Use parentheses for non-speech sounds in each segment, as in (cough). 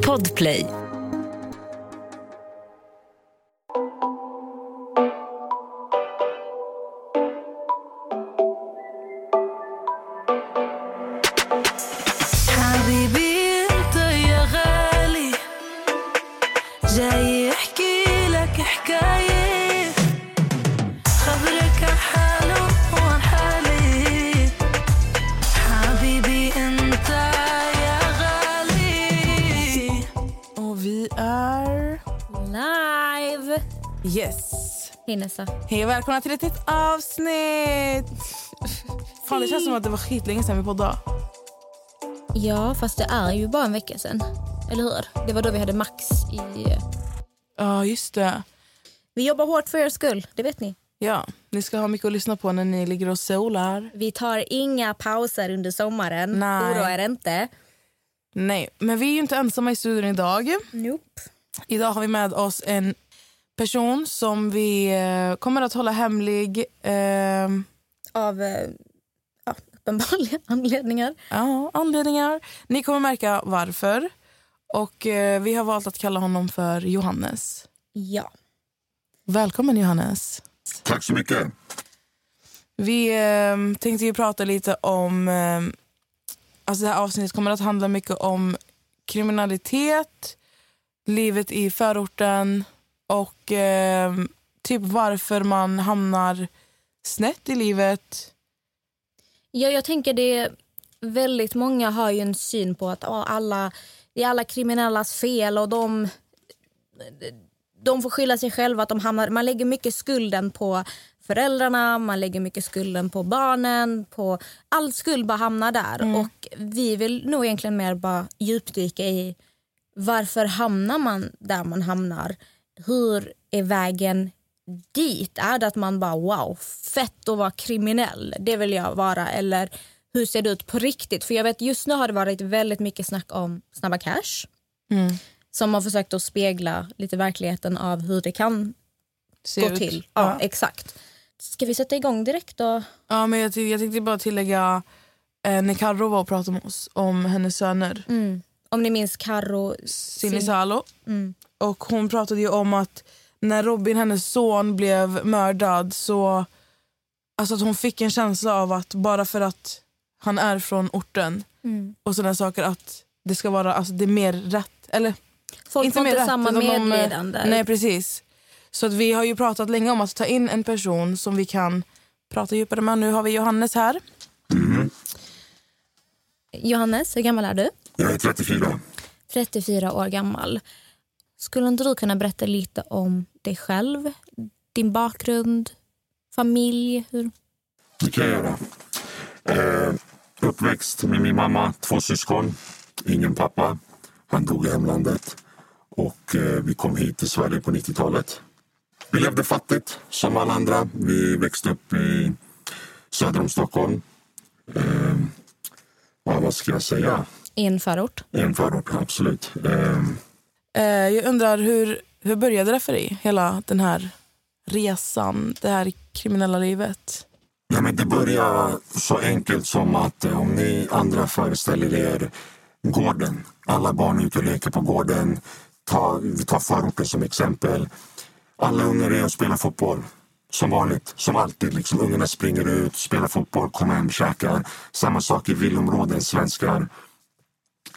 Podplay. Hej Nessa. Hej och välkomna till ett nytt avsnitt! Fan, det känns som att det var skitlänge sedan vi poddade. Ja, fast det är ju bara en vecka sedan. Eller hur? Det var då vi hade Max i... Ja, just det. Vi jobbar hårt för er skull, det vet ni. Ja, ni ska ha mycket att lyssna på när ni ligger och solar. Vi tar inga pauser under sommaren. Nej. Oroa er inte. Nej, men vi är ju inte ensamma i studion idag. Nope. Idag har vi med oss en person som vi eh, kommer att hålla hemlig. Eh, Av ja, uppenbarliga (laughs) anledningar. ja, anledningar. Ni kommer märka varför. Och eh, Vi har valt att kalla honom för Johannes. Ja. Välkommen Johannes. Tack så mycket. Vi eh, tänkte ju prata lite om... Eh, alltså det här avsnittet kommer att handla mycket om kriminalitet, livet i förorten och eh, typ varför man hamnar snett i livet. ja, jag tänker det... Väldigt många har ju en syn på att ja, alla, det är alla kriminellas fel och de de får skylla sig själva. att de hamnar, Man lägger mycket skulden på föräldrarna, man lägger mycket skulden på barnen. På, all skuld bara hamnar där. Och Vi vill nog egentligen mer bara djupdyka i varför hamnar man där man hamnar. Hur är vägen dit? Är det att man bara wow, fett att vara kriminell, det vill jag vara. Eller hur ser det ut på riktigt? För jag vet just nu har det varit väldigt mycket snack om Snabba Cash som har försökt att spegla lite verkligheten av hur det kan Ser gå ut. till. Ja, exakt. Ska vi sätta igång direkt då? Ja, men jag, jag tänkte bara tillägga eh, när Carro var och pratade med oss om hennes söner. Om ni minns Karo Sinisalo. Och hon pratade ju om att när Robin, hennes son, blev mördad så alltså att hon fick en känsla av att bara för att han är från orten och sådana saker att det ska vara alltså, det är mer rätt. Eller Folk inte får mer inte rätt, samma de, eh, medlidande. Nej precis. Så att vi har ju pratat länge om att ta in en person som vi kan prata djupare med. Nu har vi Johannes här. Johannes, hur gammal är du? Jag är 34. 34 år gammal. Skulle inte du kunna berätta lite om dig själv, din bakgrund, familj? Hur? Det kan jag göra. Eh, uppväxt med min mamma, två syskon. Ingen pappa. Han dog i hemlandet. Och eh, vi kom hit till Sverige på 90-talet. Vi levde fattigt som alla andra. Vi växte upp i söder om Stockholm. Eh, vad ska jag säga? I en förort? I en förort, absolut. Eh, Eh, jag undrar hur, hur började det för dig? Hela den här resan, det här kriminella livet. Ja, men det börjar så enkelt som att eh, om ni andra föreställer er gården. Alla barn är ute och leker på gården. Ta, vi tar förorten som exempel. Alla ungar är och spelar fotboll. Som vanligt, som alltid. Liksom, ungarna springer ut, spelar fotboll, kommer hem, käkar. Samma sak i villområden, svenskar.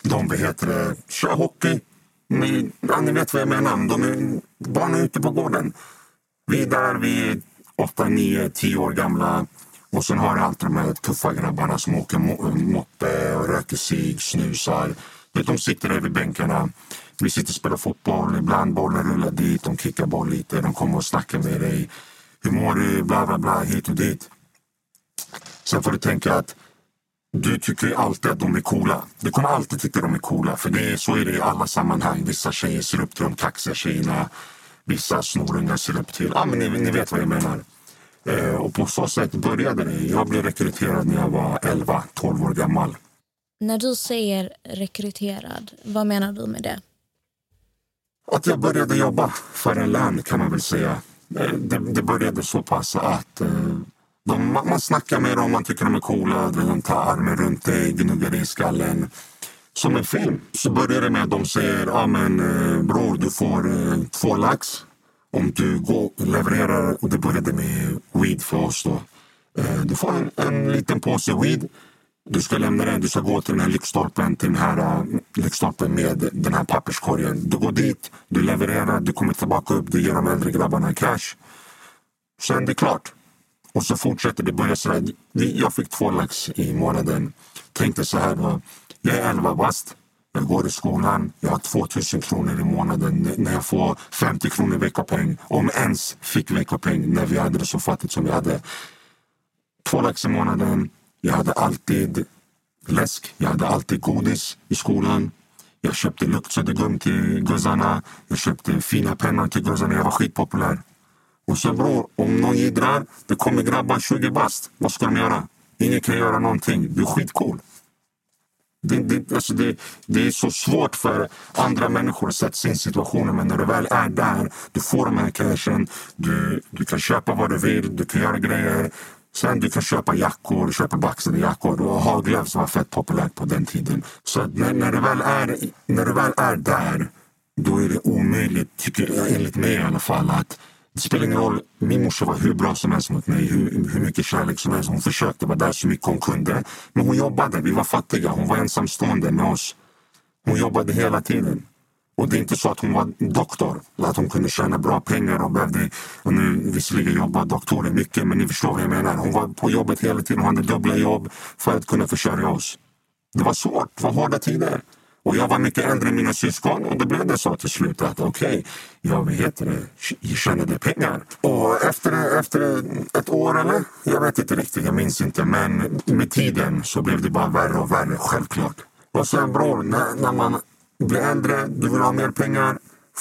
De heter det, kör hockey. Ni, ja, ni vet vad jag menar. De är, barn är ute på gården. Vi är där, vi är 8, 9, 10 år gamla. Och sen har du alltid de här tuffa grabbarna som åker moppe och röker cigg, snusar. De sitter där vid bänkarna. Vi sitter och spelar fotboll. Ibland bollen rullar dit, de kickar boll lite. De kommer och snackar med dig. Hur mår du? Bla, bla, bla, hit och dit. Sen får du tänka att du tycker alltid att de är coola. Du kommer alltid tycka de är coola. För det är, så är det i alla sammanhang. Vissa tjejer ser upp till de kaxiga tjejerna. Vissa snorungar ser upp till... Ja, men ni, ni vet vad jag menar. Eh, och på så sätt började det. Jag blev rekryterad när jag var 11-12 år gammal. När du säger rekryterad, vad menar du med det? Att jag började jobba för en lön kan man väl säga. Eh, Det, det började så pass att eh, de, man man snackar med dem, man tycker de är coola. De tar armen runt dig, gnuggar dig i skallen. som en film. Så börjar det med att de säger, ja men eh, bror du får eh, två lax om du går och levererar, och det började med weed för oss då. Eh, du får en, en liten påse weed. Du ska lämna den, du ska gå till den här lyktstolpen, till den här uh, lyktstolpen med den här papperskorgen. Du går dit, du levererar, du kommer tillbaka upp, du ger de äldre grabbarna cash. Sen det är klart. Och så fortsätter det. Börjar så här. Jag fick två lax i månaden. Tänkte så här då. Jag är 11 bast. Jag går i skolan. Jag har 2000 kronor i månaden. När jag får 50 kronor i veckopeng. Om ens fick veckopeng när vi hade det så fattigt som vi hade. Två lax i månaden. Jag hade alltid läsk. Jag hade alltid godis i skolan. Jag köpte luktsuddgum till guzzarna. Jag köpte fina pennor till guzzarna. Jag var skitpopulär. Och så bror, om någon jiddrar, det kommer grabbar 20 bast. Vad ska de göra? Ingen kan göra någonting. Du är skitcool. Det, det, alltså det, det är så svårt för andra människor att sätta sig in i situationen men när du väl är där, du får de här cashen, du, du kan köpa vad du vill, du kan göra grejer. Sen du kan köpa jackor, köpa baxade jackor och ha var fett populärt på den tiden. Så när, när, du väl är, när du väl är där, då är det omöjligt, tycker jag, enligt mig i alla fall, att det spelar ingen roll. Min morsa var hur bra som helst mot mig, hur, hur mycket kärlek som helst. Hon försökte vara där så mycket hon kunde. Men hon jobbade, vi var fattiga, hon var ensamstående med oss. Hon jobbade hela tiden. Och det är inte så att hon var doktor, att hon kunde tjäna bra pengar och behövde, och nu visserligen jobbar doktorer mycket, men ni förstår vad jag menar. Hon var på jobbet hela tiden, hon hade dubbla jobb för att kunna försörja oss. Det var svårt, det var hårda tider. Och jag var mycket äldre än mina syskon och då blev det så till slut att okej, jag vet heter det, tjänade pengar. Och efter, efter ett år eller? Jag vet inte riktigt, jag minns inte. Men med tiden så blev det bara värre och värre, självklart. Och sen bror, när, när man blir äldre, du vill ha mer pengar.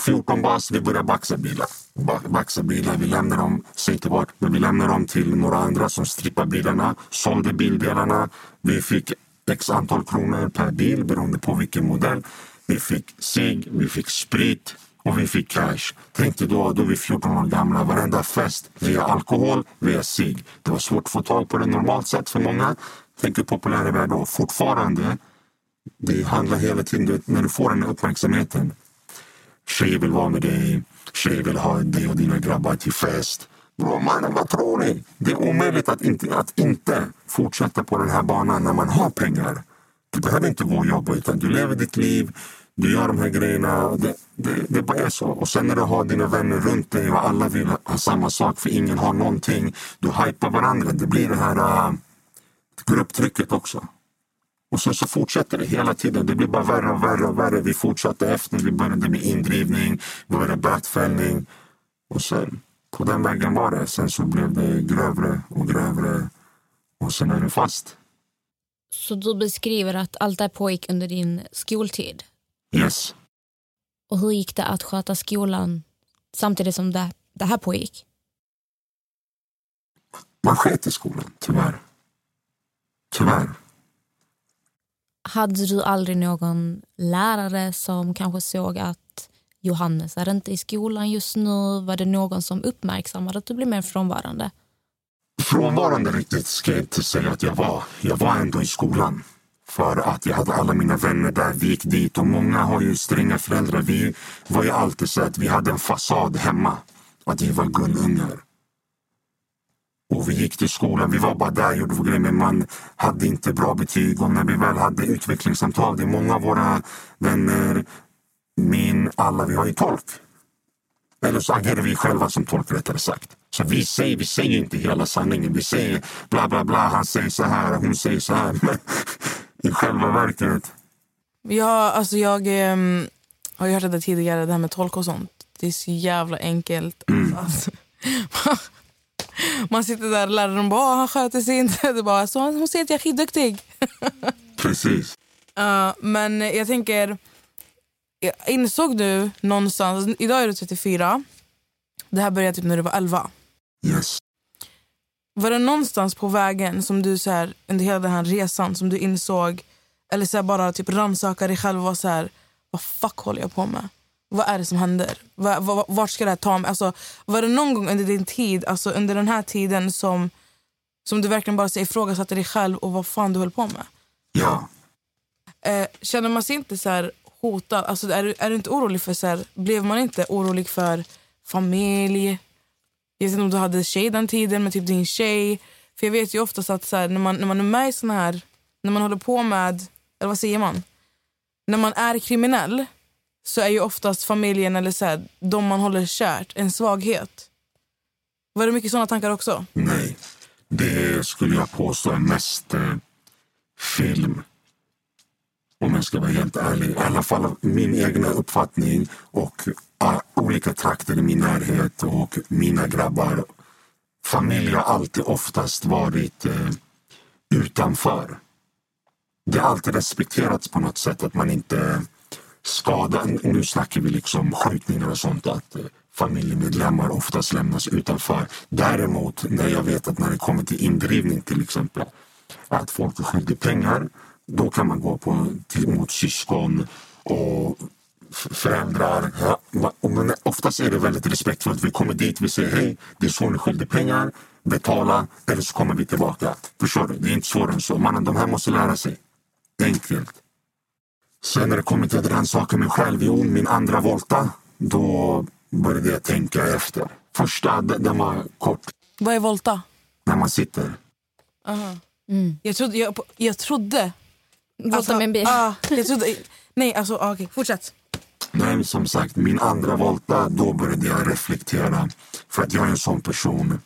14 bast, vi börjar baxa bilar. Ba- Baxa bilar, vi lämnar dem, säg inte vart, men vi lämnar dem till några andra som strippar bilarna, sålde bildelarna. Vi fick x antal kronor per bil beroende på vilken modell. Vi fick cigg, vi fick sprit och vi fick cash. Tänk dig då, då vi 14 år gamla, varenda fest via alkohol, via cigg. Det var svårt att få tag på det normalt sett för många. Tänk hur populär det är då. Fortfarande, det handlar hela tiden, du vet, när du får den uppmärksamheten. Tjejer vill vara med dig, tjejer vill ha dig och dina grabbar till fest. Mannen, vad tror ni? Det är omöjligt att inte, att inte fortsätta på den här banan när man har pengar. Du behöver inte gå och jobba, utan du lever ditt liv, du gör de här grejerna. Det, det, det bara är så. Och sen när du har dina vänner runt dig och alla vill ha samma sak för ingen har någonting. Du hypar varandra. Det blir det här äh, uh, grupptrycket också. Och sen så fortsätter det hela tiden. Det blir bara värre och värre och värre. Vi fortsatte efter. Vi började med indrivning, vi började bötfällning. Och sen, på den vägen var det. Sen så blev det grövre och grövre. Och sen är det fast. Så du beskriver att allt det pågick under din skoltid. Yes. Och hur gick det att sköta skolan samtidigt som det, det här pågick? Man sket i skolan, tyvärr. Tyvärr. Hade du aldrig någon lärare som kanske såg att Johannes är inte i skolan just nu? Var det någon som uppmärksammade att du blev mer frånvarande? Frånvarande riktigt ska jag inte säga att jag var. Jag var ändå i skolan. För att jag hade alla mina vänner där, vi gick dit och många har ju stränga föräldrar. Vi var ju alltid så att vi hade en fasad hemma. Att vi var gullungar. Och vi gick till skolan, vi var bara där, gjorde vår grej, men man hade inte bra betyg. Och när vi väl hade utvecklingssamtal, det är många av våra vänner, min, alla, vi har ju tolk. Eller så agerar vi själva som tolk rättare sagt. Så vi säger, vi säger inte hela sanningen. Vi säger bla bla bla, han säger så här, hon säger så här. Men (laughs) i själva verket, Ja, alltså jag ehm, har ju hört det tidigare, det här med tolk och sånt. Det är så jävla enkelt. Alltså, (laughs) man sitter där och läraren bara, "Ah, han sköter sig inte. (laughs) Det bara, så hon säger att jag är skitduktig. precis. Ja, men jag tänker, jag insåg du någonstans, idag är du 34, det här började typ när du var 11. Yes. Var det någonstans på vägen som du så här, under hela den här resan som du insåg eller så här, bara typ rannsaka dig själv och var så här, vad fuck håller jag på med? Vad är det som händer? Va- va- Vart ska det här ta mig? Alltså, var det någon gång under din tid, alltså under den här tiden som, som du verkligen bara så ifrågasatte dig själv och vad fan du höll på med? Ja. Eh, känner man sig inte så här hotad? Alltså, är, du- är du inte orolig för... Så här, blev man inte orolig för familj? Jag vet inte om du hade tjej den tiden men typ din tjej. För jag vet ju oftast att så här, när, man, när man är med i såna här... När man håller på med... Eller vad säger man? När man är kriminell så är ju oftast familjen eller så här, de man håller kärt en svaghet. Var det mycket såna tankar också? Nej, det skulle jag påstå är mest eh, film. Om jag ska vara helt ärlig. I alla fall min egna uppfattning och ah, olika trakter i min närhet och mina grabbar. Familj har alltid oftast varit eh, utanför. Det har alltid respekterats på något sätt att man inte skadar. Nu snackar vi liksom skjutningar och sånt. Att eh, familjemedlemmar oftast lämnas utanför. Däremot när jag vet att när det kommer till indrivning till exempel. Att folk är skyldiga pengar. Då kan man gå på, till, mot syskon och föräldrar. Ja, men oftast är det väldigt respektfullt. Vi kommer dit, vi säger hej, det är så ni skyldig pengar. Betala, eller så kommer vi tillbaka. Förstår du? Det är inte svårare än så. Mannen, de här måste lära sig. Enkelt. Sen när det kommer till att rannsaka mig själv, jo, min andra volta, då började jag tänka efter. Första, den var kort, Vad är volta? när man sitter. Jag trodde... Jag, jag trodde Volta med en bil. ah, jag (laughs) trodde, nej, alltså, ah, okej, fortsätt. Nej, som sagt, min andra volta, då började jag reflektera. För att jag är en sån person.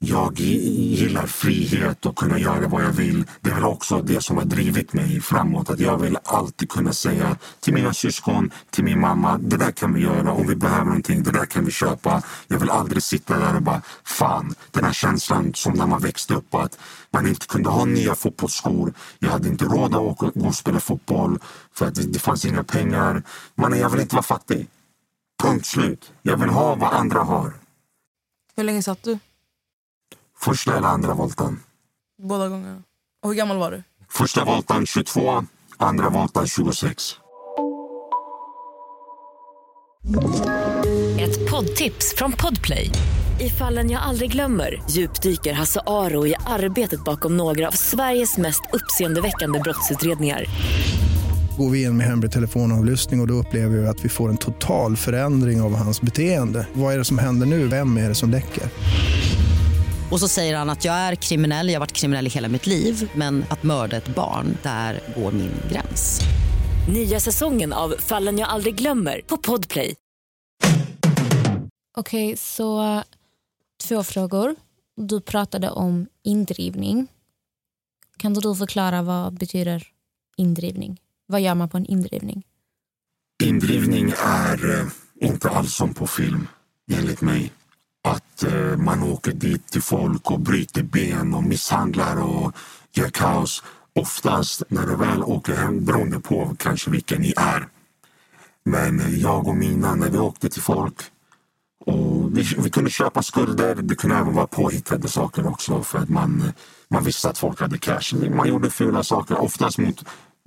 Jag gillar frihet och kunna göra vad jag vill. Det är väl också det som har drivit mig framåt. Att jag vill alltid kunna säga till mina syskon, till min mamma, det där kan vi göra om vi behöver någonting, det där kan vi köpa. Jag vill aldrig sitta där och bara, fan, den här känslan som när man växte upp att man inte kunde ha nya fotbollsskor. Jag hade inte råd att åka, gå och spela fotboll för att det, det fanns inga pengar. Man, jag vill inte vara fattig. Punkt slut. Jag vill ha vad andra har. Hur länge satt du? Första eller andra volten. Båda gångerna. Och hur gammal var du? Första volten 22, andra volten 26. Ett poddtips från Podplay. I fallen jag aldrig glömmer djupdyker Hasse Aro i arbetet bakom några av Sveriges mest uppseendeväckande brottsutredningar. Går vi in med hemlig telefonavlyssning och, och då upplever vi att vi får en total förändring av hans beteende. Vad är det som händer nu? Vem är det som läcker? Och så säger han att jag är kriminell, jag har varit kriminell i hela mitt liv men att mörda ett barn, där går min gräns. Nya säsongen av Fallen jag aldrig glömmer på Podplay. Okej, så två frågor. Du pratade om indrivning. Kan du förklara vad betyder indrivning? Vad gör man på en indrivning? Indrivning är eh, inte alls som på film, enligt mig. Att eh, man åker dit till folk och bryter ben och misshandlar och gör kaos. Oftast när du väl åker hem, beroende på kanske vilka ni är. Men jag och mina, när vi åkte till folk och vi, vi kunde köpa skulder. Det kunde även vara påhittade saker också för att man, man visste att folk hade cash. Man gjorde fula saker, oftast mot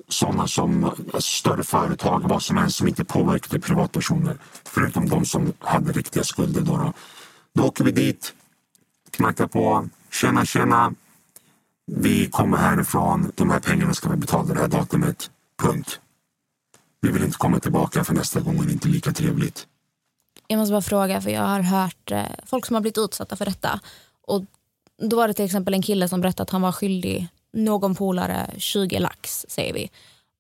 sådana som eh, större företag, vad som helst som inte påverkade privatpersoner. Förutom de som hade riktiga skulder. Då, då då åker vi dit, knackar på, tjena tjena. Vi kommer härifrån, de här pengarna ska vi betala det här datumet. Punkt. Vi vill inte komma tillbaka för nästa gång är det inte lika trevligt. Jag måste bara fråga, för jag har hört eh, folk som har blivit utsatta för detta. Och då var det till exempel en kille som berättade att han var skyldig någon polare 20 lax, säger vi.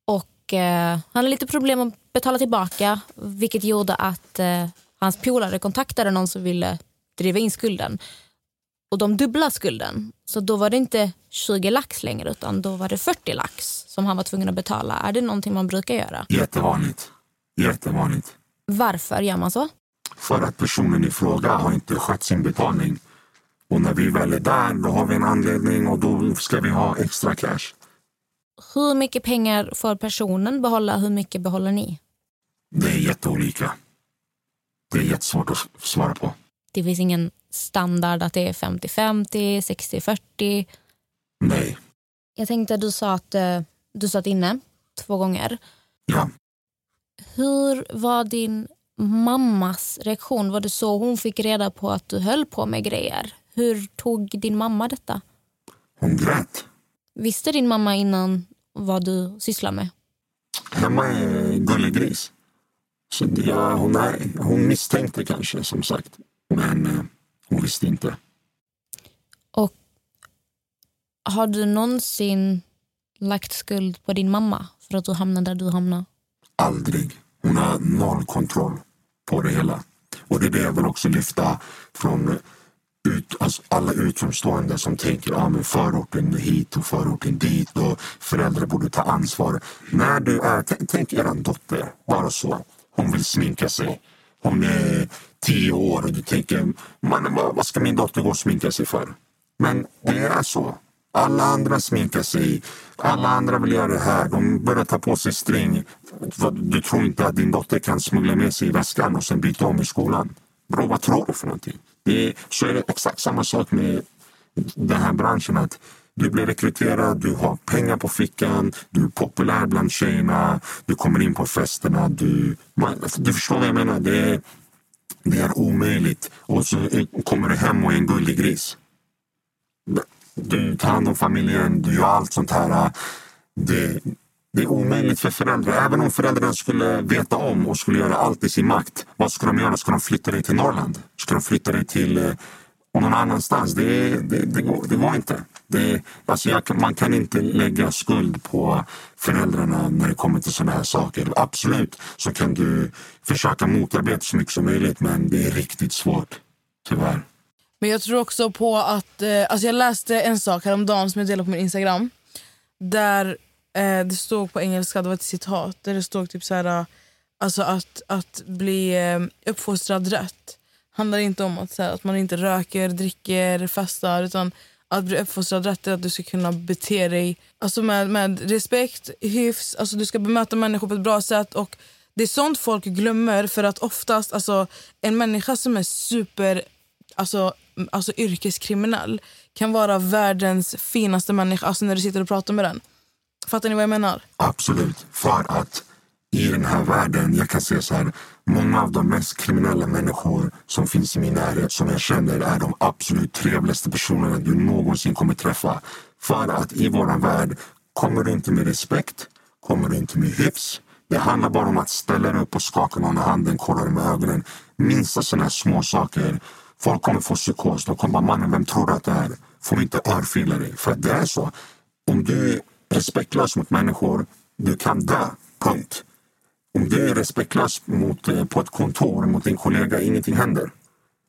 Och eh, han hade lite problem att betala tillbaka, vilket gjorde att eh, hans polare kontaktade någon som ville driva in skulden. Och de dubblade skulden. Så då var det inte 20 lax längre, utan då var det 40 lax som han var tvungen att betala. Är det någonting man brukar göra? Jättevanligt. Jättevanligt. Varför gör man så? För att personen i fråga har inte skött sin betalning. Och när vi väl är där, då har vi en anledning och då ska vi ha extra cash. Hur mycket pengar får personen behålla? Hur mycket behåller ni? Det är jätteolika. Det är jättesvårt att svara på. Det finns ingen standard att det är 50-50, 60-40. Nej. Jag tänkte du sa att eh, du satt inne två gånger. Ja. Hur var din mammas reaktion? Var det så hon fick reda på att du höll på med grejer? Hur tog din mamma detta? Hon grät. Visste din mamma innan vad du sysslar med? Hemma är gullegris. Så det, ja, hon, är, hon misstänkte kanske, som sagt. Men eh, hon visste inte. Och har du någonsin lagt skuld på din mamma för att du hamnade där du hamnade? Aldrig. Hon har noll kontroll på det hela. Och det är det jag vill också lyfta från ut, alltså alla utomstående som tänker ah, förorten hit och förorten dit och föräldrar borde ta ansvar. När du är, tänk, tänk er dotter, bara så. Hon vill sminka sig. Hon eh, är tio år och du tänker, man, vad, vad ska min dotter gå och sminka sig för? Men det är så. Alla andra sminkar sig. Alla andra vill göra det här. De börjar ta på sig string. Du tror inte att din dotter kan smuggla med sig i väskan och sen byta om i skolan? Bro, vad tror du för någonting? Det är, så är det exakt samma sak med den här branschen. att du blir rekryterad, du har pengar på fickan, du är populär bland tjejerna, du kommer in på festerna. Du, man, alltså, du förstår vad jag menar? Det är, det är omöjligt. Och så kommer du hem och är en gullig gris. Du tar hand om familjen, du gör allt sånt här. Det, det är omöjligt för föräldrar. Även om föräldrarna skulle veta om och skulle göra allt i sin makt. Vad ska de göra? Ska de flytta dig till Norrland? Ska de flytta dig till eh, någon annanstans? Det, det, det, går, det går inte. Det, alltså jag, man kan inte lägga skuld på föräldrarna när det kommer till sådana här saker. Absolut så kan du försöka motarbeta så mycket som möjligt men det är riktigt svårt. Tyvärr. Men jag tror också på att... Eh, alltså jag läste en sak häromdagen som jag delade på min Instagram. Där eh, det stod på engelska, det var ett citat, där det stod typ så här... Eh, alltså att, att bli eh, uppfostrad rätt handlar inte om att, så här, att man inte röker, dricker, festar. Utan att bli uppfostrad rätt är att du ska kunna bete dig alltså med, med respekt, hyfs. Alltså du ska bemöta människor på ett bra sätt. Och Det är sånt folk glömmer. För att oftast, alltså, en människa som är super alltså, alltså yrkeskriminell kan vara världens finaste människa alltså när du sitter och pratar med den. Fattar ni vad jag menar? Absolut. För att i den här världen, jag kan säga så här, många av de mest kriminella människor som finns i min närhet, som jag känner, är de absolut trevligaste personerna du någonsin kommer träffa. För att i våran värld kommer du inte med respekt, kommer du inte med hyfs. Det handlar bara om att ställa dig upp och skaka någon i handen, kolla dig med ögonen. Minsta sådana här små saker. Folk kommer få psykos. De kommer bara, mannen, vem tror du att det är? Får inte örfila dig? För att det är så. Om du är respektlös mot människor, du kan dö. Punkt. Om du är respektlös mot, eh, på ett kontor mot din kollega, ingenting händer.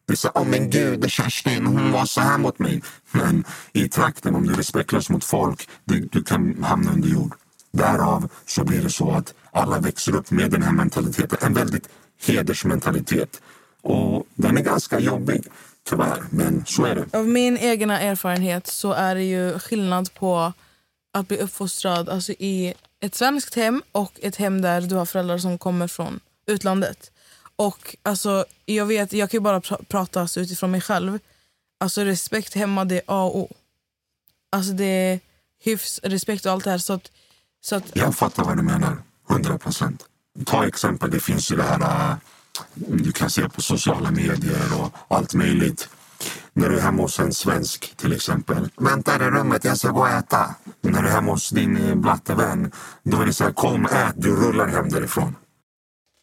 Det är så, oh men gud, Kerstin, hon var så här mot mig. Men i trakten, om du är respektlös mot folk, du, du kan hamna under jord. Därav så blir det så att alla växer upp med den här mentaliteten. En väldigt hedersmentalitet. Och den är ganska jobbig, tyvärr. Men så är det. Av min egna erfarenhet så är det ju skillnad på att bli uppfostrad alltså i ett svenskt hem och ett hem där du har föräldrar som kommer från utlandet. Och alltså, jag vet, jag kan ju bara pr- prata alltså, utifrån mig själv. Alltså respekt hemma, det är A och O. Alltså det är hyfs, respekt och allt det här. Så att, så att, Jag fattar vad du menar. 100 procent. Ta exempel, det finns ju det här äh, du kan se på sociala medier och allt möjligt. När du är hemma hos en svensk till exempel. Vänta i rummet, jag ska gå och äta. När du är hemma hos din eh, blattevän, då är det så här, kom ät, du rullar hem därifrån.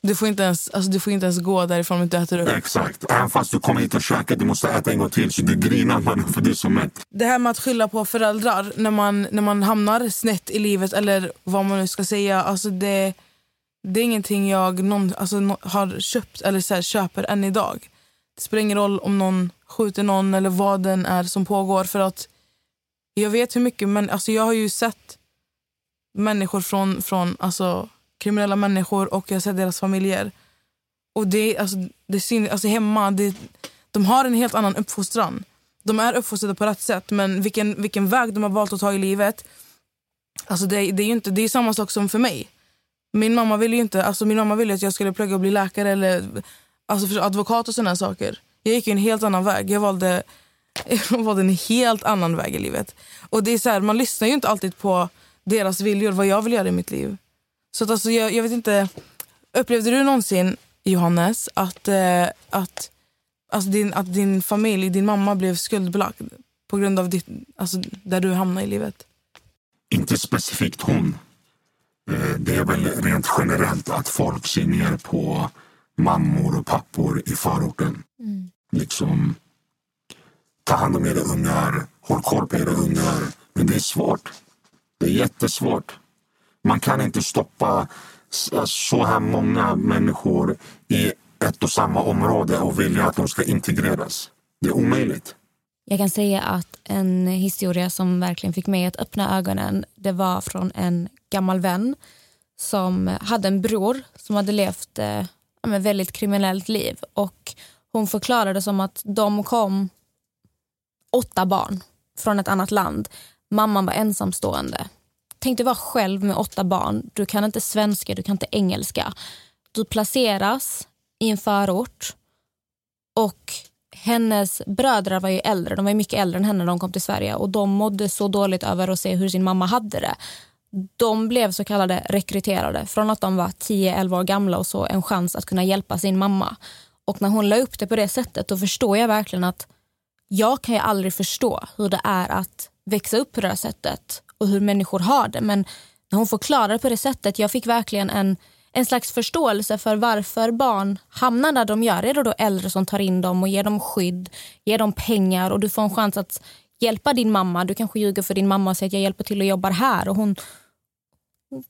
du, får inte ens, alltså, du får inte ens gå därifrån om du inte äter upp. Exakt. Även fast du kommer hit och käkar, du måste äta en gång till. Så du grinar man för du är så mätt. Det här med att skylla på föräldrar när man, när man hamnar snett i livet eller vad man nu ska säga. Alltså det, det är ingenting jag någon, alltså, har köpt eller så här, köper än idag. Det spelar ingen roll om någon skjuter någon eller vad den är som pågår. För att Jag vet hur mycket, men alltså, jag har ju sett människor från, från alltså, kriminella människor och jag har sett deras familjer. Och det, alltså, det syns, alltså hemma, det, de har en helt annan uppfostran. De är uppfostrade på rätt sätt, men vilken, vilken väg de har valt att ta i livet, alltså det, det är ju inte, det är samma sak som för mig. Min mamma ville ju inte, alltså min mamma ville att jag skulle plugga och bli läkare eller alltså för advokat och sådana saker. Jag gick en helt annan väg. Jag valde, (laughs) jag valde en helt annan väg i livet. Och det är så här, Man lyssnar ju inte alltid på deras viljor, vad jag vill göra i mitt liv. Så att alltså, jag, jag vet inte, upplevde du någonsin, Johannes, att, eh, att, alltså din, att din familj, din mamma blev skuldbelagd på grund av ditt, alltså, där du hamnade i livet? inte specifikt hon. Eh, det är väl rent generellt att folk ser ner på mammor och pappor i förorten. Liksom, ta hand om era ungar, håll koll på era ungar. Men det är svårt. Det är jättesvårt. Man kan inte stoppa s- så här många människor i ett och samma område och vilja att de ska integreras. Det är omöjligt. Jag kan säga att en historia som verkligen fick mig att öppna ögonen det var från en gammal vän som hade en bror som hade levt eh, men väldigt kriminellt liv. Och Hon förklarade som att de kom åtta barn från ett annat land. Mamman var ensamstående. Tänk dig vara själv med åtta barn. Du kan inte svenska, du kan inte engelska. Du placeras i en förort och hennes bröder var ju äldre. De var mycket äldre än henne när de kom till Sverige och de mådde så dåligt över att se hur sin mamma hade det. De blev så kallade rekryterade från att de var 10-11 år gamla och så en chans att kunna hjälpa sin mamma. Och när hon la upp det på det sättet då förstår jag verkligen att jag kan ju aldrig förstå hur det är att växa upp på det här sättet och hur människor har det. Men när hon förklarade det på det sättet, jag fick verkligen en, en slags förståelse för varför barn hamnar där de gör. Är det då äldre som tar in dem och ger dem skydd, ger dem pengar och du får en chans att hjälpa din mamma. Du kanske ljuger för din mamma och säger att jag hjälper till och jobbar här. Och hon,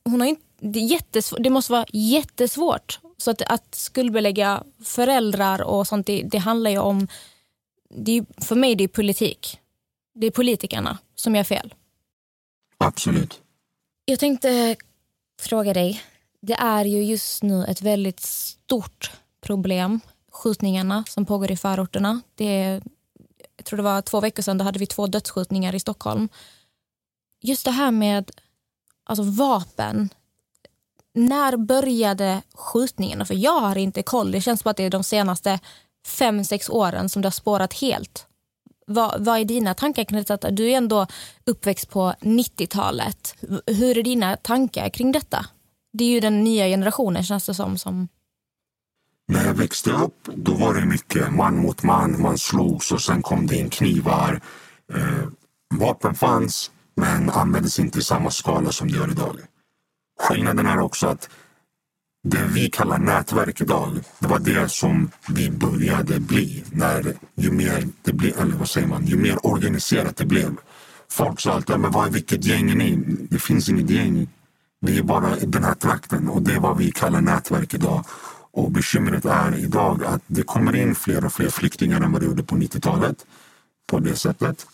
hon har inte, det, är det måste vara jättesvårt. Så att, att skuldbelägga föräldrar och sånt, det, det handlar ju om det är, för mig det är politik. Det är politikerna som gör fel. Absolut. Jag tänkte fråga dig. Det är ju just nu ett väldigt stort problem. Skjutningarna som pågår i förorterna. Det är, jag tror det var två veckor sedan då hade vi två dödsskjutningar i Stockholm. Just det här med alltså vapen. När började skjutningarna? För jag har inte koll. Det känns som att det är de senaste fem, sex åren som det har spårat helt. Vad, vad är dina tankar kring detta? Du är ändå uppväxt på 90-talet. Hur är dina tankar kring detta? Det är ju den nya generationen känns det som. som... När jag växte upp då var det mycket man mot man, man slogs och sen kom det in knivar. Eh, vapen fanns men användes inte i samma skala som det gör idag. Skillnaden är också att det vi kallar nätverk idag, det var det som vi började bli. När ju mer det blev, eller vad säger man, ju mer organiserat det blev. Folk sa alltid, men vad, vilket gäng är ni? Det finns inget gäng. Vi är bara den här trakten och det är vad vi kallar nätverk idag. Och bekymret är idag att det kommer in fler och fler flyktingar än vad det gjorde på 90-talet. På det sättet.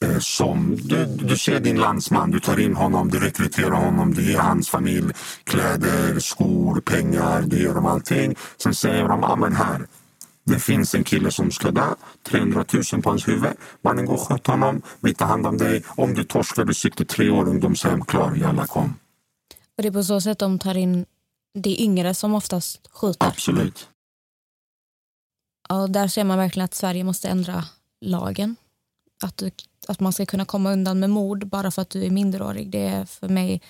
Eh, som du, du ser din landsman, du tar in honom, du rekryterar honom, du ger hans familj kläder, skor, pengar, du ger dem allting. Sen säger de, ja men här, det finns en kille som ska dö, 300 000 på hans huvud. Mannen går och skjut honom, vi tar hand om dig. Om du torskar, du sitter tre år ungdomshem, klar, jalla kom. Och det är på så sätt de tar in det yngre som oftast skjuter. Absolut. Och där ser man verkligen att Sverige måste ändra lagen. Att, du, att man ska kunna komma undan med mord bara för att du är minderårig. Det är för mig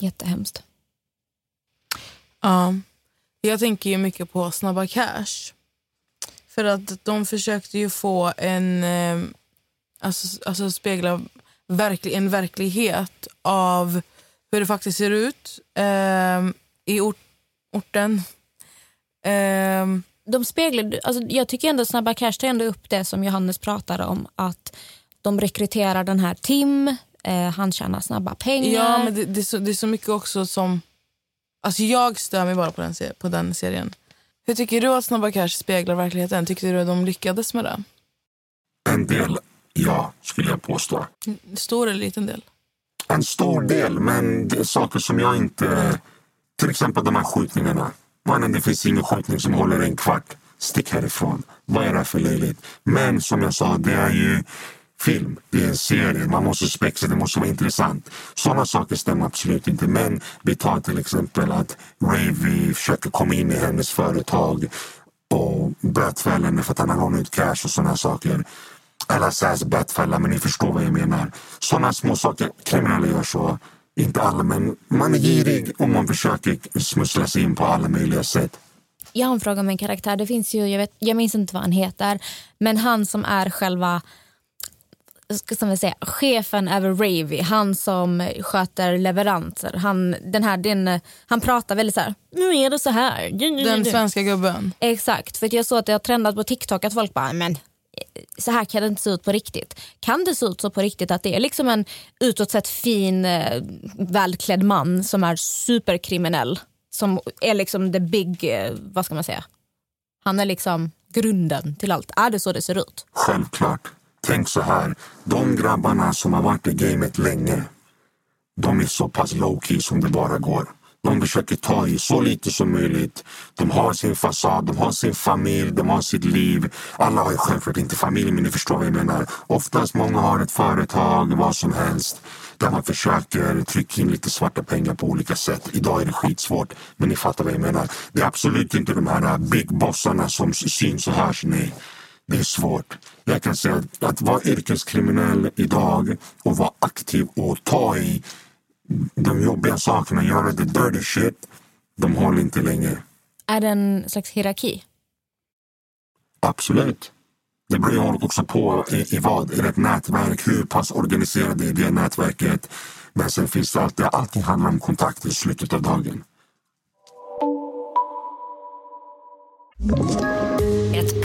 jättehemskt. Ja. Jag tänker ju mycket på Snabba Cash. För att de försökte ju få en, eh, alltså, alltså spegla verklig, en verklighet av hur det faktiskt ser ut eh, i ort, orten. Eh, De speglar, alltså jag tycker ändå Snabba Cash tar ändå upp det som Johannes pratade om. Att de rekryterar den här Tim, eh, han tjänar snabba pengar. ja, men det, det, är så, det är så mycket också som... Alltså jag stör mig bara på den, på den serien. Hur tycker du att Snabba Cash speglar verkligheten? Tyckte du att de lyckades med det? En del, ja, skulle jag påstå. Stor eller liten del? En stor del, men det är saker som jag inte... Till exempel de här skjutningarna. Mannen, det finns ingen skjutning som håller en kvart. Stick härifrån. Vad är det här för löjligt? Men som jag sa, det är ju film. Det är en serie. Man måste spexa, det måste vara intressant. Sådana saker stämmer absolut inte. Men vi tar till exempel att Ravy försöker komma in i hennes företag och bötfälla henne för att han har lånat ut cash och sådana saker. Eller sägs bötfälla, men ni förstår vad jag menar. Sådana små saker. Kriminella gör så. Inte alla, men man är girig och man försöker smussla sig in på alla möjliga sätt. Jag har en fråga om en karaktär. Det finns ju, jag, vet, jag minns inte vad han heter, men han som är själva ska som vi säga, chefen över Ravy, han som sköter leveranser. Han, den här, den, han pratar väldigt så här, nu är det så här. Den svenska gubben. Exakt, för att jag såg att det har trendat på TikTok att folk bara, men så här kan det inte se ut på riktigt. Kan det se ut så på riktigt att det är liksom en utåt sett fin, eh, välklädd man som är superkriminell? Som är liksom the big, eh, vad ska man säga? Han är liksom grunden till allt. Är det så det ser ut? Självklart. Tänk så här. De grabbarna som har varit i gamet länge. De är så pass low key som det bara går. De försöker ta i så lite som möjligt. De har sin fasad, de har sin familj, de har sitt liv. Alla har ju självklart inte familj, men ni förstår vad jag menar. Oftast många har ett företag, vad som helst. Där man försöker trycka in lite svarta pengar på olika sätt. Idag är det skitsvårt, men ni fattar vad jag menar. Det är absolut inte de här äh, big bossarna som syns och hörs, nej. Det är svårt. Jag kan säga att, att vara yrkeskriminell idag och vara aktiv och ta i de jobbiga sakerna, göra the dirty shit, de håller inte länge. Är det en slags hierarki? Absolut. Det beror också på i, i vad. Är det ett nätverk? Hur pass organiserat är det nätverket? Men sen finns det alltid, allting handlar om kontakt i slutet av dagen.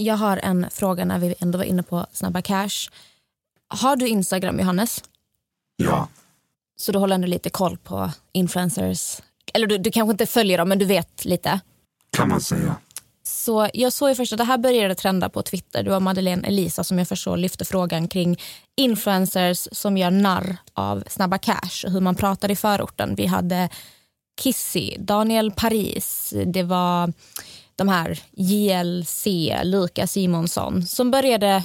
Jag har en fråga när vi ändå var inne på Snabba Cash. Har du Instagram, Johannes? Ja, Så du håller ändå lite koll på influencers? Eller du, du kanske inte följer dem, men du vet lite? kan man säga. Så jag såg ju först att det här började trenda på Twitter. Det var Madeleine Elisa som jag förstår lyfte frågan kring influencers som gör narr av Snabba Cash och hur man pratar i förorten. Vi hade Kissy, Daniel Paris, det var de här JLC, Lukas Simonsson som började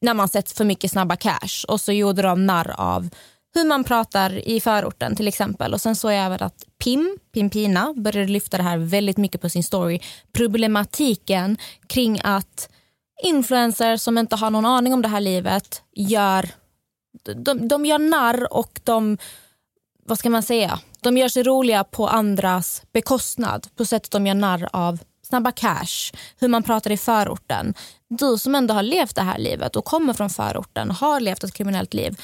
när man sett för mycket Snabba Cash och så gjorde de narr av hur man pratar i förorten till exempel. Och Sen såg jag även att Pim, Pimpina, började lyfta det här väldigt mycket på sin story. Problematiken kring att influencers som inte har någon aning om det här livet gör, de, de gör narr och de, vad ska man säga, de gör sig roliga på andras bekostnad på sättet de gör narr av Snabba Cash, hur man pratar i förorten. Du som ändå har levt det här livet och kommer från förorten, har levt ett kriminellt liv.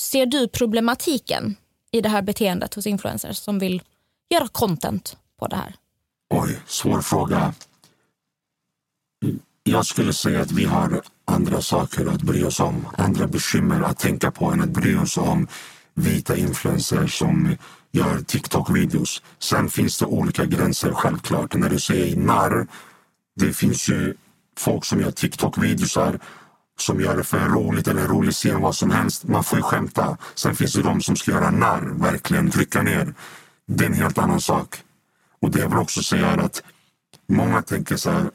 Ser du problematiken i det här beteendet hos influencers som vill göra content på det här? Oj, svår fråga. Jag skulle säga att vi har andra saker att bry oss om. Andra bekymmer att tänka på än att bry oss om vita influencers som gör TikTok-videos. Sen finns det olika gränser självklart. När du säger narr, det finns ju folk som gör TikTok-videosar som gör det för roligt eller en rolig scen, vad som helst. Man får ju skämta. Sen finns det de som ska göra narr, verkligen trycka ner. Det är en helt annan sak. Och det jag vill också säga är att många tänker så här,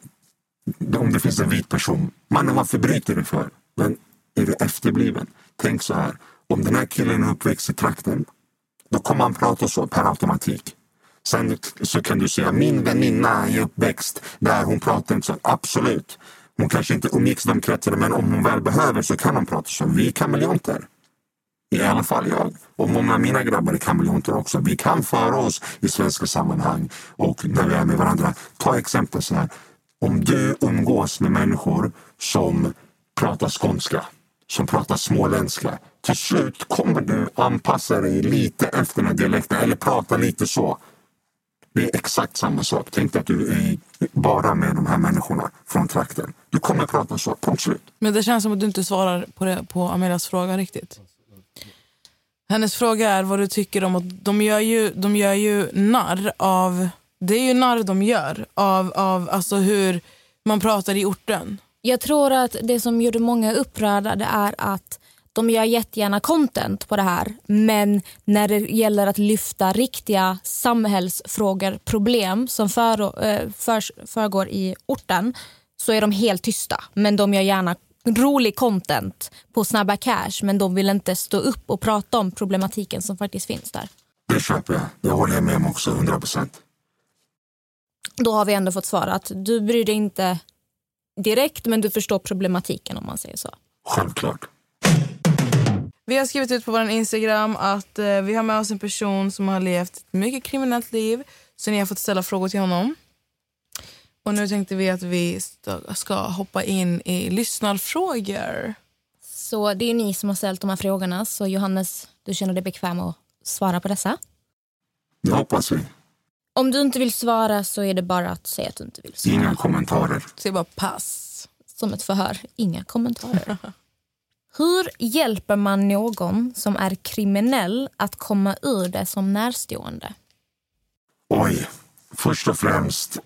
om det finns en vit person, mannen varför bryter du för? Men är du efterbliven? Tänk så här, om den här killen är uppväxt i trakten, då kommer han prata så per automatik. Sen så kan du säga, min väninna är uppväxt där hon pratar inte så. Absolut. Hon kanske inte umgicks i de kretsarna, men om hon väl behöver så kan hon prata så. Vi är kameleonter. I alla fall jag. Och många av mina grabbar är kameleonter också. Vi kan föra oss i svenska sammanhang och när vi är med varandra. Ta exempel så här. Om du umgås med människor som pratar skånska, som pratar småländska. Till slut kommer du anpassa dig lite efter den dialekten eller prata lite så. Det är exakt samma sak. Tänk dig att du är bara med de här människorna från trakten. Du kommer prata så, punkt slut. Men det känns som att du inte svarar på, det, på Amelias fråga riktigt. Hennes fråga är vad du tycker om att de gör ju, de gör ju narr av, det är ju narr de gör av, av alltså hur man pratar i orten. Jag tror att det som gjorde många upprörda det är att de gör jättegärna content på det här men när det gäller att lyfta riktiga samhällsfrågor, problem som för, eh, för, förgår i orten så är de helt tysta. Men de gör gärna rolig content på Snabba Cash men de vill inte stå upp och prata om problematiken som faktiskt finns där. Det köper jag. Det håller jag med om också, 100 procent. Då har vi ändå fått svar att du bryr dig inte direkt men du förstår problematiken om man säger så. Självklart. Vi har skrivit ut på vår Instagram att eh, vi har med oss en person som har levt ett mycket kriminellt liv. Så ni har fått ställa frågor till honom. Och nu tänkte vi att vi ska hoppa in i lyssnarfrågor. Så det är ni som har ställt de här frågorna så Johannes, du känner dig bekväm att svara på dessa? Det hoppas vi. Om du inte vill svara så är det bara att säga att du inte vill svara. Inga kommentarer. Så jag bara pass. Som ett förhör, inga kommentarer. (laughs) Hur hjälper man någon som är kriminell att komma ur det som närstående? Oj. Först och främst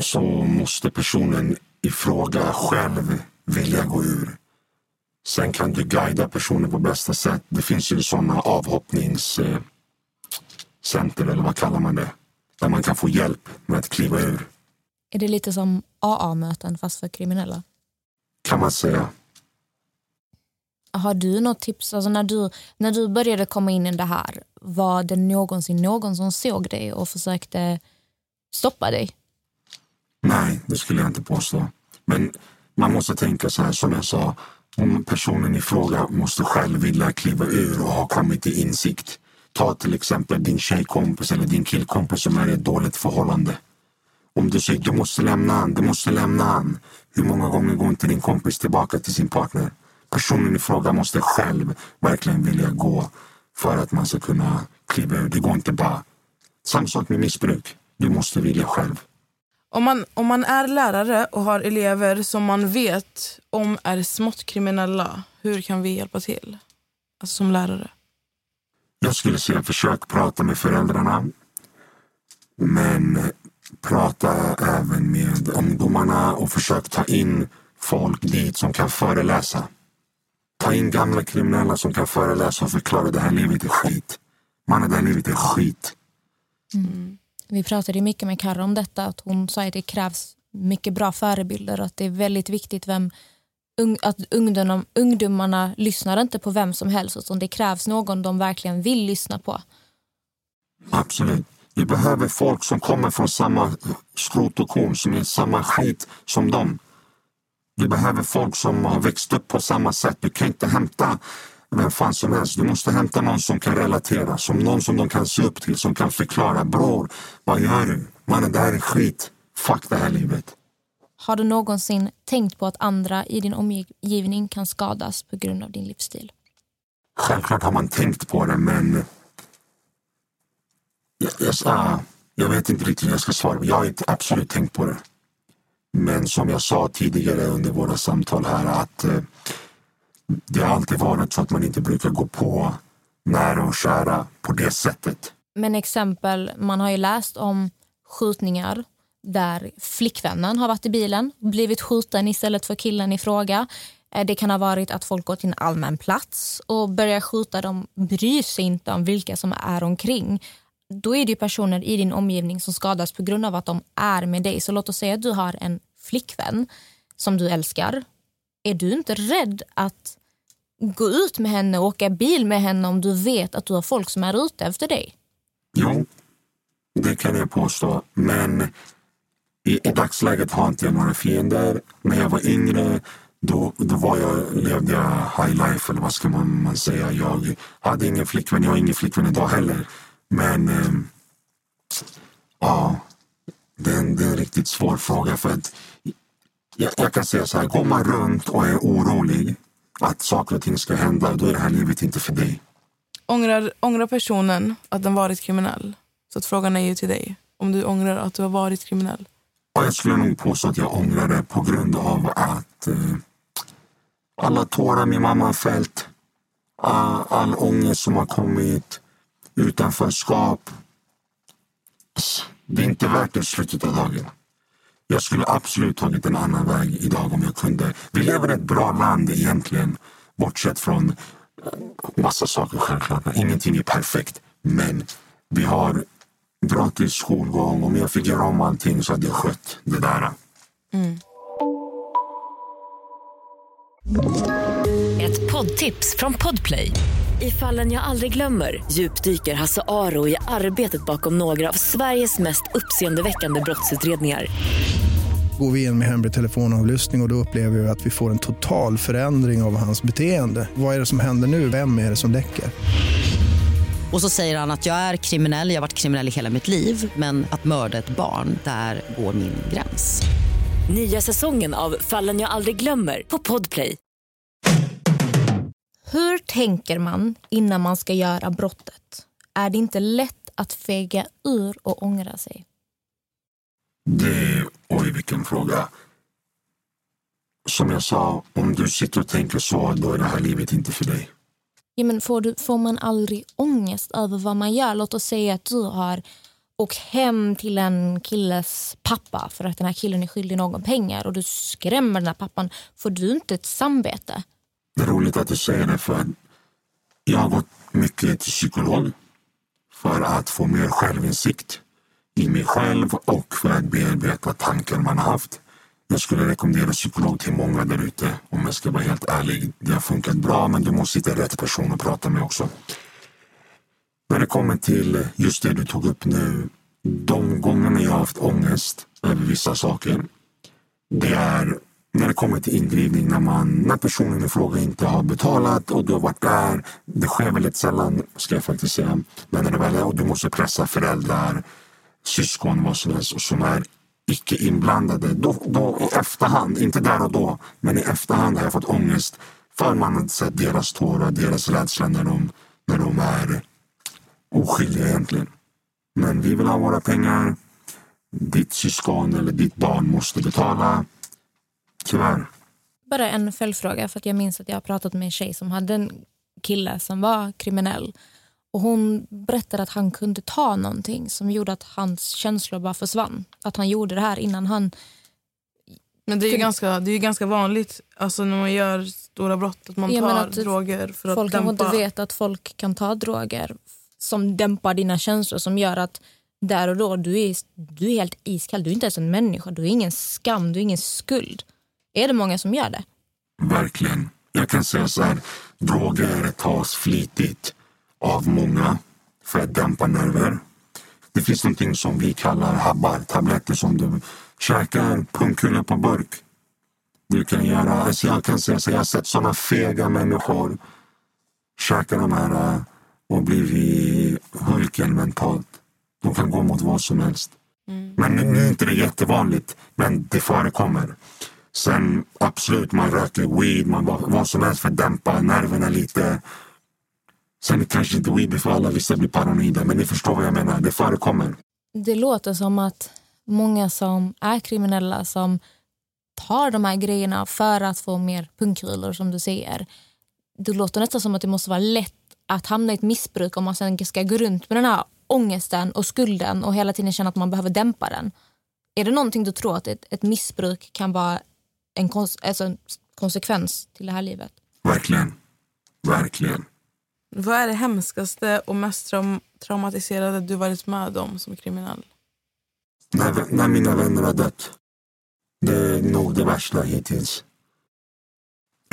så måste personen i fråga själv vilja gå ur. Sen kan du guida personen på bästa sätt. Det finns ju sådana avhoppningscenter, eller vad kallar man det? Där man kan få hjälp med att kliva ur, Är det lite som AA-möten fast för kriminella? kan man säga. Har du något tips? Alltså när, du, när du började komma in i det här, var det någonsin någon som såg dig och försökte stoppa dig? Nej, det skulle jag inte påstå. Men man måste tänka så här, som jag sa. Om personen i fråga måste själv vilja kliva ur och ha kommit till insikt. Ta till exempel din tjejkompis eller din killkompis som är i ett dåligt förhållande. Om du säger du måste lämna han, du måste lämna han. Hur många gånger går inte din kompis tillbaka till sin partner? Personen i fråga måste själv verkligen vilja gå för att man ska kunna kliva ur. Det går inte bara. Samma sak med missbruk. Du måste vilja själv. Om man, om man är lärare och har elever som man vet om är smått kriminella, hur kan vi hjälpa till? Alltså som lärare. Jag skulle säga försök prata med föräldrarna. Men prata även med ungdomarna och försök ta in folk dit som kan föreläsa. Ta in gamla kriminella som kan föreläsa och förklara det här livet är skit. Mannen, det här livet är skit. Mm. Vi pratade mycket med Karra om detta, att hon sa att det krävs mycket bra förebilder och att det är väldigt viktigt vem, att ungdom, ungdomarna lyssnar inte på vem som helst utan det krävs någon de verkligen vill lyssna på. Absolut. Vi behöver folk som kommer från samma skrot och korn, som är samma skit som dem. Vi behöver folk som har växt upp på samma sätt. Du kan inte hämta vem fan som helst. Du måste hämta någon som kan relatera, som någon som de kan se upp till, som kan förklara. Bror, vad gör du? Mannen, det här är skit. Fuck det här livet. Har du någonsin tänkt på att andra i din omgivning kan skadas på grund av din livsstil? Självklart har man tänkt på det, men... Jag, jag, sa- jag vet inte riktigt hur jag ska svara. Jag har inte absolut tänkt på det. Men som jag sa tidigare under våra samtal här att eh, det har alltid varit så att man inte brukar gå på nära och kära på det sättet. Men exempel, man har ju läst om skjutningar där flickvännen har varit i bilen blivit skjuten istället för killen i fråga. Eh, det kan ha varit att folk går till en allmän plats och börjar skjuta. De bryr sig inte om vilka som är omkring. Då är det ju personer i din omgivning som skadas på grund av att de är med dig. Så låt oss säga att du har en flickvän som du älskar. Är du inte rädd att gå ut med henne och åka bil med henne om du vet att du har folk som är ute efter dig? Jo, det kan jag påstå. Men i, i dagsläget har inte jag några fiender. När jag var yngre då, då var jag, levde jag high life, eller vad ska man, man säga. Jag hade ingen flickvän, jag har ingen flickvän idag heller. Men eh, ja, det är, en, det är en riktigt svår fråga. för att jag, jag kan säga så här, går man runt och är orolig att saker och ting ska hända, då är det här livet inte för dig. Ångrar, ångrar personen att den varit kriminell? Så att frågan är ju till dig. Om du ångrar att du har varit kriminell. Och jag skulle nog påstå att jag ångrar det på grund av att eh, alla tårar min mamma har fällt, all, all ångest som har kommit, utanförskap. Det är inte värt det i slutet av dagen. Jag skulle absolut tagit en annan väg idag om jag kunde. Vi lever i ett bra land egentligen, bortsett från eh, massa saker självklart. Ingenting är perfekt, men vi har gratis skolgång. Om jag fick göra om allting så hade jag skött det där. Ett poddtips från Podplay. I fallen jag aldrig glömmer djupdyker Hasse Aro i arbetet bakom några av Sveriges mest uppseendeväckande brottsutredningar. Går vi in med hemlig telefonavlyssning och, och då upplever vi att vi får en total förändring av hans beteende. Vad är det som händer nu? Vem är det som läcker? Och så säger han att jag är kriminell, jag har varit kriminell i hela mitt liv men att mörda ett barn, där går min gräns. Nya säsongen av Fallen jag aldrig glömmer på Podplay. Hur tänker man innan man ska göra brottet? Är det inte lätt att fega ur och ångra sig? Det, oj vilken fråga. Som jag sa, om du sitter och tänker så, då är det här livet inte för dig. Ja, men får, du, får man aldrig ångest över vad man gör? Låt oss säga att du har åkt hem till en killes pappa för att den här killen är skyldig någon pengar och du skrämmer den här pappan. Får du inte ett samvete? Det är roligt att du säger det för jag har gått mycket till psykolog för att få mer självinsikt i mig själv och för att bearbeta tankar man har haft. Jag skulle rekommendera psykolog till många där ute om jag ska vara helt ärlig. Det har funkat bra men du måste hitta rätt person att prata med också. När det kommer till just det du tog upp nu. De gångerna jag har haft ångest över vissa saker. Det är när det kommer till indrivning när, man, när personen i fråga inte har betalat och du har varit där. Det sker väldigt sällan, ska jag faktiskt säga. Men när det väl är och du måste pressa föräldrar, syskon, vad som helst och som är icke inblandade. Då, då i efterhand, inte där och då, men i efterhand har jag fått ångest för man har sett deras tårar, deras rädsla när de, när de är oskyldiga egentligen. Men vi vill ha våra pengar. Ditt syskon eller ditt barn måste betala. Tyvärr. Bara en följdfråga. För att jag minns att jag har pratat med en tjej som hade en kille som var kriminell. Och Hon berättade att han kunde ta någonting som gjorde att hans känslor bara försvann. Att han gjorde det här innan han... Men det är ju Kunde- ganska, det är ju ganska vanligt alltså när man gör stora brott att man Ja, men tar att droger för att Folk dämpa. inte vet att folk kan ta droger som dämpar dina känslor som gör att där och då du är, du är helt iskall. Du är inte ens en människa. Du har ingen skam, du har ingen skuld. Är det många som gör det? Verkligen. Jag kan säga så här. Droger tas flitigt av många för att dämpa nerver. Det finns någonting som vi kallar habbar, tabletter som du käkar, pungkulor på burk. Du kan göra, alltså jag kan säga så jag har sett såna fega människor käka de här äh, och blivit Hulken mentalt. De kan gå mot vad som helst. Men nu nu är inte det jättevanligt, men det förekommer. Sen absolut, man röker weed, man vad, vad som helst för att dämpa nerverna lite. Sen kanske inte weed är för alla, vissa blir paranoida, men ni förstår vad jag menar. Det förekommer. Det låter som att många som är kriminella som tar de här grejerna för att få mer pungkulor som du säger. Det låter nästan som att det måste vara lätt att hamna i ett missbruk om man sen ska gå runt med den här ångesten och skulden och hela tiden känna att man behöver dämpa den. Är det någonting du tror att ett, ett missbruk kan vara en, kons- alltså en konsekvens till det här livet? Verkligen. Verkligen. Vad är det hemskaste och mest traum- traumatiserade du varit med om som kriminell? När, när mina vänner har dött. Det är nog det värsta hittills.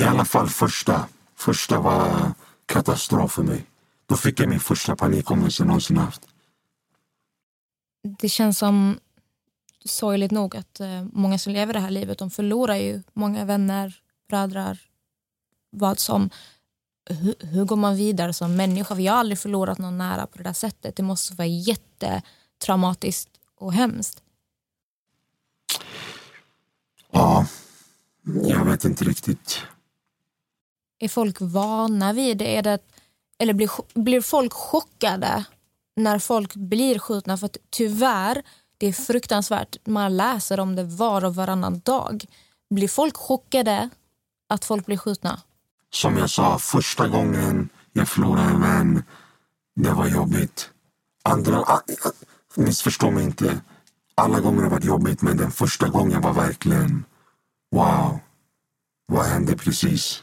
I alla fall första. Första var katastrof för mig. Då fick jag min första panikångest jag någonsin haft. Det känns som sorgligt nog att eh, många som lever det här livet de förlorar ju många vänner, bröder, vad som. Hur, hur går man vidare som människa? För jag har aldrig förlorat någon nära på det där sättet. Det måste vara jättetraumatiskt och hemskt. Ja, jag vet inte riktigt. Är folk vana vid det? Är det eller blir, blir folk chockade när folk blir skjutna? För att tyvärr, det är fruktansvärt. Man läser om det var och varannan dag. Blir folk chockade att folk blir skjutna? Som jag sa, första gången jag förlorade en vän, det var jobbigt. Andra, ah, ah, missförstå mig inte. Alla gånger har varit jobbigt, men den första gången var verkligen wow. Vad hände precis?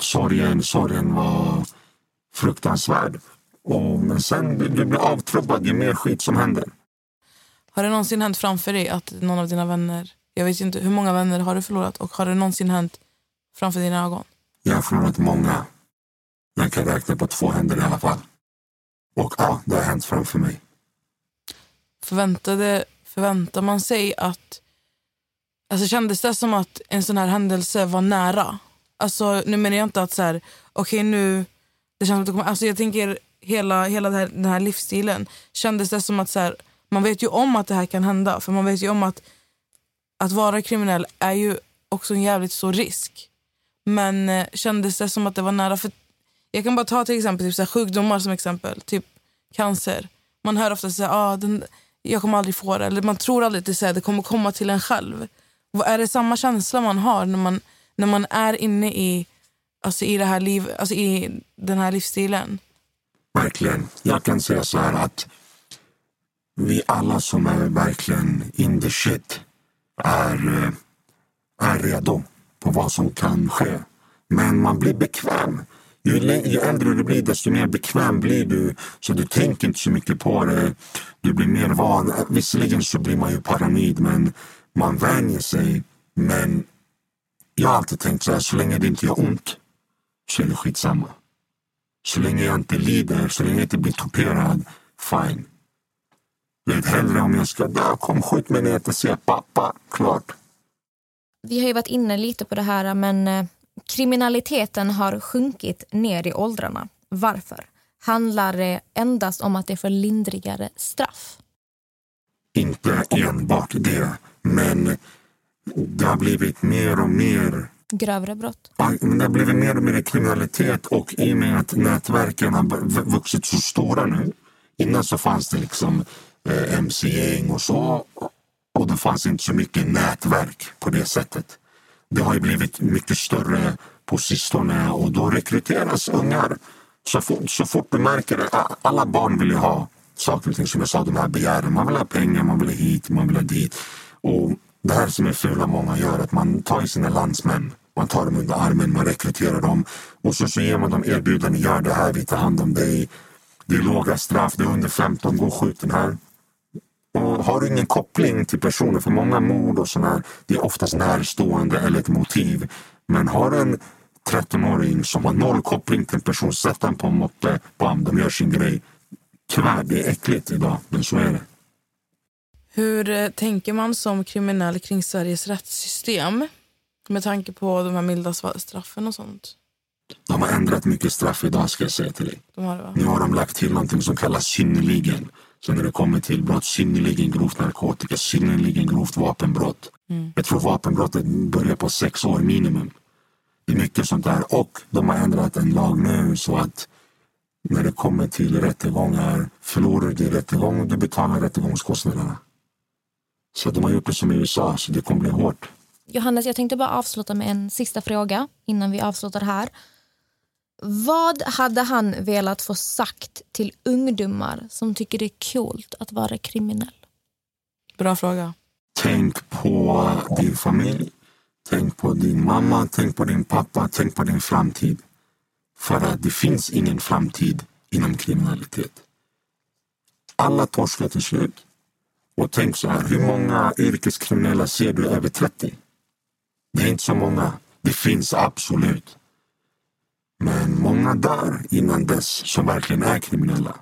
Sorgen, sorgen var fruktansvärd. Och, men sen du, du blir avtrubbad, ju mer skit som händer. Har det någonsin hänt framför dig att någon av dina vänner, jag vet inte hur många vänner har du förlorat och har det någonsin hänt framför dina ögon? Jag har förlorat många. Jag kan räkna på två händer i alla fall. Och ja, det har hänt framför mig. Förväntade, förväntar man sig att... Alltså kändes det som att en sån här händelse var nära? Alltså nu menar jag inte att så här, okej nu... Det känns som att det kommer, alltså jag tänker hela, hela det här, den här livsstilen. Kändes det som att så här, man vet ju om att det här kan hända. För man vet ju om att att vara kriminell är ju också en jävligt stor risk. Men eh, kändes det som att det var nära? För jag kan bara ta till exempel typ så här, sjukdomar som exempel. Typ cancer. Man hör ofta att ah, den, jag kommer aldrig få det. Eller man tror aldrig att det, det kommer komma till en själv. Är det samma känsla man har när man, när man är inne i, alltså i, det här liv, alltså i den här livsstilen? Verkligen. Jag kan säga så här att vi alla som är verkligen in the shit är, eh, är redo på vad som kan ske. Men man blir bekväm. Ju, ju äldre du blir, desto mer bekväm blir du. Så du tänker inte så mycket på det. Du blir mer van. Visserligen så blir man ju paranoid, men man vänjer sig. Men jag har alltid tänkt så här, så länge det inte gör ont så är det skitsamma. Så länge jag inte lider, så länge jag inte blir torterad, fine. Vet hellre om jag ska dö, kom skjut mig när jag inte ser pappa. Klart. Vi har ju varit inne lite på det här, men eh, kriminaliteten har sjunkit ner i åldrarna. Varför? Handlar det endast om att det är för lindrigare straff? Inte enbart det, men det har blivit mer och mer Grövre brott? Det har blivit mer och mer kriminalitet och i och med att nätverken har vuxit så stora nu. Innan så fanns det liksom eh, mc-gäng och så. Och det fanns inte så mycket nätverk på det sättet. Det har ju blivit mycket större på sistone och då rekryteras ungar. Så fort, så fort du märker det, alla barn vill ju ha saker och ting som jag sa, de här begären. Man vill ha pengar, man vill ha hit, man vill ha dit. Och det här som är fula många gör, att man tar ju sina landsmän, man tar dem under armen, man rekryterar dem och så, så ger man dem erbjudanden, gör det här, vi tar hand om dig. Det är låga straff, det är under 15, gå och skjut den här. Och har du ingen koppling till personen, för många mord och sådär, det är oftast närstående eller ett motiv. Men har en 13-åring som har noll koppling till en person, sätt den på en moppe, bam, de gör sin grej. Tyvärr, det är äckligt idag, men så är det. Hur eh, tänker man som kriminell kring Sveriges rättssystem? Med tanke på de här milda straffen och sånt. De har ändrat mycket straff idag ska jag säga till dig. De har det, va? Nu har de lagt till någonting som kallas synnerligen. Så när det kommer till brott, synnerligen grovt narkotika, synnerligen grovt vapenbrott. Jag tror vapenbrottet börjar på sex år minimum. Det är mycket sånt där. Och de har ändrat en lag nu så att när det kommer till rättegångar, förlorar du rättegång, du betalar rättegångskostnaderna. Så de har gjort det som i USA, så det kommer bli hårt. Johannes, jag tänkte bara avsluta med en sista fråga innan vi avslutar här. Vad hade han velat få sagt till ungdomar som tycker det är coolt att vara kriminell? Bra fråga. Tänk på din familj. Tänk på din mamma, tänk på din pappa, tänk på din framtid. För att det finns ingen framtid inom kriminalitet. Alla till slut. Och tänk så här, hur många yrkeskriminella ser du över 30? Det är inte så många. Det finns absolut. Men många dör innan dess som verkligen är kriminella.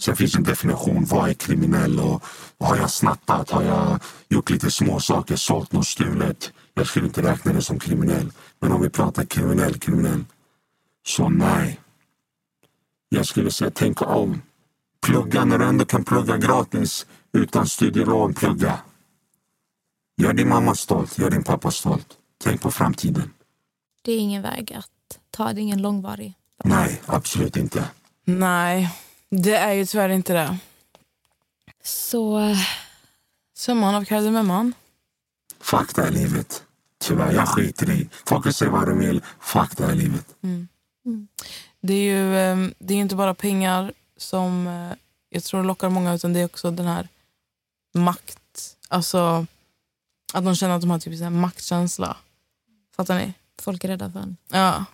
Sen finns en definition. Vad är kriminell? Och, och har jag snattat? Har jag gjort lite små saker, sålt något stulet? Jag skulle inte räkna det som kriminell. Men om vi pratar kriminell, kriminell. Så nej. Jag skulle säga tänka om. Plugga när du ändå kan plugga gratis. Utan studielån, plugga. Gör din mamma stolt, gör din pappa stolt. Tänk på framtiden. Det är ingen väg att ta, det är ingen långvarig. Nej, absolut inte. Nej, det är ju tyvärr inte det. Så Summan av kardemumman. Fakta är livet. Tyvärr, jag skiter i. Folk kan säga vad de vill. Fakta är livet. Det är ju eh, det är inte bara pengar som eh, jag tror lockar många utan det är också den här makt. Alltså att de känner att de har typ så här maktkänsla. Fattar ni? folk är rädda för en. Ja.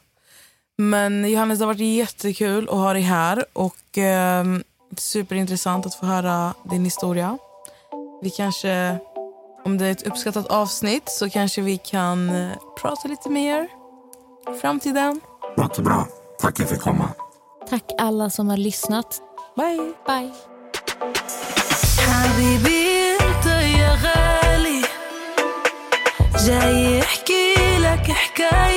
Men Johannes, det har varit jättekul att ha dig här och eh, superintressant att få höra din historia. Vi kanske Om det är ett uppskattat avsnitt så kanske vi kan eh, prata lite mer i framtiden. Låter bra. Tack för att jag fick komma. Tack alla som har lyssnat. Bye! Bye. حبيبي انت يا غالي جاي يحكي لك حكاية